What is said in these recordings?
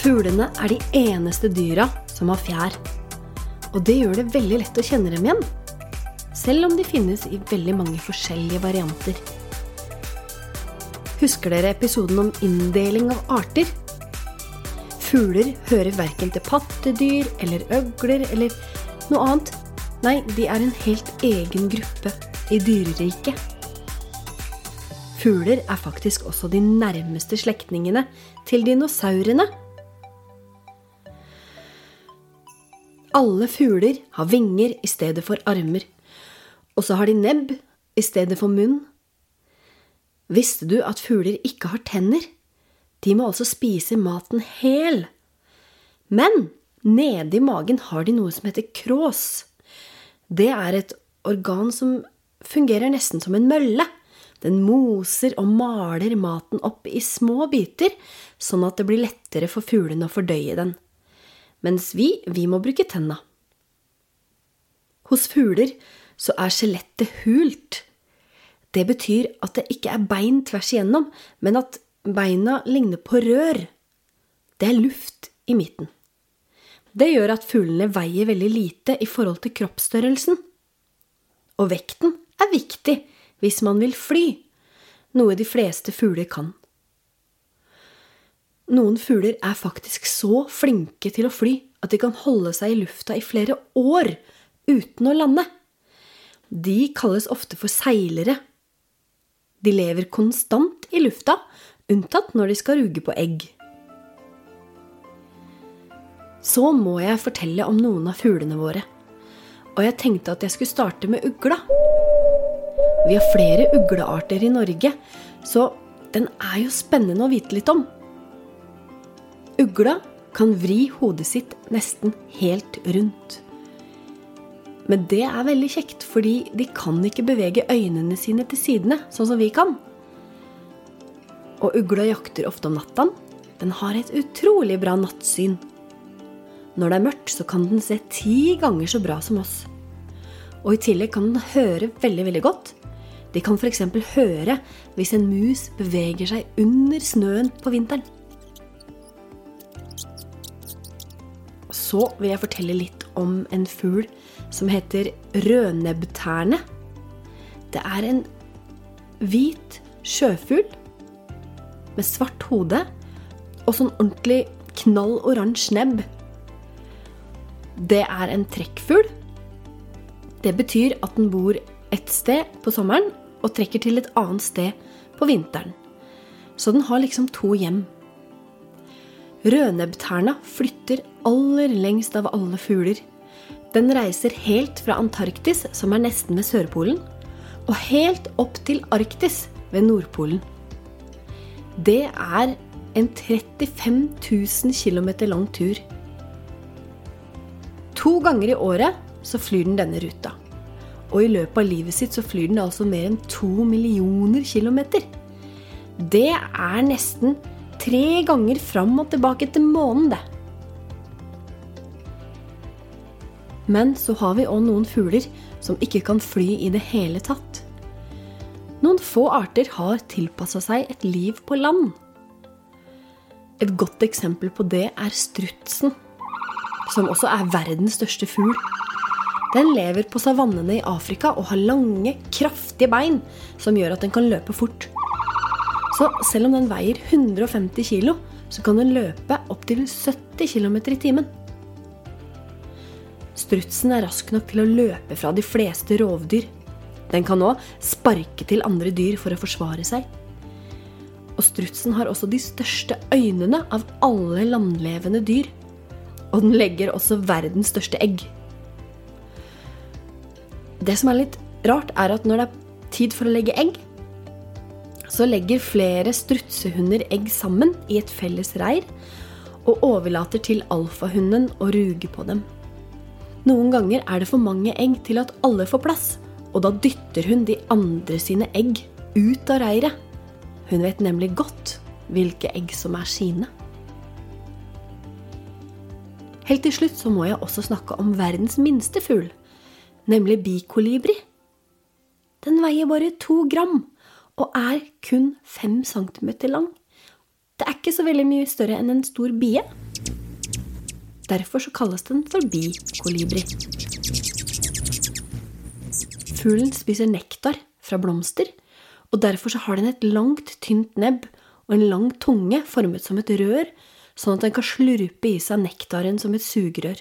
Fuglene er de eneste dyra som har fjær. Og det gjør det veldig lett å kjenne dem igjen. Selv om de finnes i veldig mange forskjellige varianter. Husker dere episoden om inndeling av arter? Fugler hører verken til pattedyr eller øgler eller noe annet. Nei, de er en helt egen gruppe i dyreriket. Fugler er faktisk også de nærmeste slektningene til dinosaurene. Alle fugler har vinger i stedet for armer. Og så har de nebb i stedet for munn. Visste du at fugler ikke har tenner? De må altså spise maten hel. Men nede i magen har de noe som heter krås. Det er et organ som fungerer nesten som en mølle. Den moser og maler maten opp i små biter, sånn at det blir lettere for fuglene å fordøye den mens vi, vi må bruke tenna. Hos fugler så er skjelettet hult. Det betyr at det ikke er bein tvers igjennom, men at beina ligner på rør. Det er luft i midten. Det gjør at fuglene veier veldig lite i forhold til kroppsstørrelsen. Og vekten er viktig hvis man vil fly, noe de fleste fugler kan. Noen fugler er faktisk så flinke til å fly at de kan holde seg i lufta i flere år uten å lande. De kalles ofte for seilere. De lever konstant i lufta, unntatt når de skal ruge på egg. Så må jeg fortelle om noen av fuglene våre. Og jeg tenkte at jeg skulle starte med ugla. Vi har flere uglearter i Norge, så den er jo spennende å vite litt om. Ugla kan vri hodet sitt nesten helt rundt. Men det er veldig kjekt, fordi de kan ikke bevege øynene sine til sidene, sånn som vi kan. Og ugla jakter ofte om natta. Den har et utrolig bra nattsyn. Når det er mørkt, så kan den se ti ganger så bra som oss. Og i tillegg kan den høre veldig, veldig godt. De kan f.eks. høre hvis en mus beveger seg under snøen på vinteren. Så vil jeg fortelle litt om en fugl som heter rødnebbterne. Det er en hvit sjøfugl med svart hode og sånn ordentlig knall oransje nebb. Det er en trekkfugl. Det betyr at den bor ett sted på sommeren og trekker til et annet sted på vinteren. Så den har liksom to hjem. Rødnebbterna flytter aller lengst av alle fugler. Den reiser helt fra Antarktis, som er nesten ved Sørpolen, og helt opp til Arktis ved Nordpolen. Det er en 35 000 km lang tur. To ganger i året så flyr den denne ruta. Og i løpet av livet sitt så flyr den altså mer enn to millioner kilometer. Det er nesten tre ganger fram og tilbake til månen, det. Men så har vi òg noen fugler som ikke kan fly i det hele tatt. Noen få arter har tilpassa seg et liv på land. Et godt eksempel på det er strutsen, som også er verdens største fugl. Den lever på savannene i Afrika og har lange, kraftige bein som gjør at den kan løpe fort. Så selv om den veier 150 kg, så kan den løpe opptil 70 km i timen. Strutsen er rask nok til å løpe fra de fleste rovdyr. Den kan òg sparke til andre dyr for å forsvare seg. Og strutsen har også de største øynene av alle landlevende dyr. Og den legger også verdens største egg. Det som er litt rart, er at når det er tid for å legge egg, så legger flere strutsehunder egg sammen i et felles reir og overlater til alfahunden å ruge på dem. Noen ganger er det for mange egg til at alle får plass, og da dytter hun de andre sine egg ut av reiret. Hun vet nemlig godt hvilke egg som er sine. Helt til slutt så må jeg også snakke om verdens minste fugl, nemlig bikolibri. Den veier bare to gram og er kun 5 cm lang. Det er ikke så veldig mye større enn en stor bie. Derfor så kalles den for bikolibri. Fuglen spiser nektar fra blomster, og derfor så har den et langt, tynt nebb og en lang tunge formet som et rør, sånn at den kan slurpe i seg nektaren som et sugerør.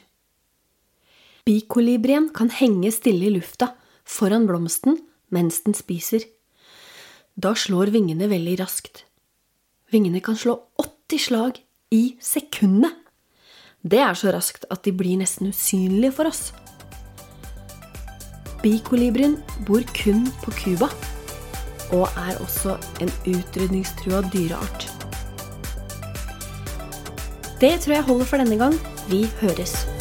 Bikolibrien kan henge stille i lufta foran blomsten mens den spiser. Da slår vingene veldig raskt. Vingene kan slå 80 slag i sekundet. Det er så raskt at de blir nesten usynlige for oss. Bikolibrien bor kun på Cuba og er også en utrydningstrua dyreart. Det tror jeg holder for denne gang. Vi høres.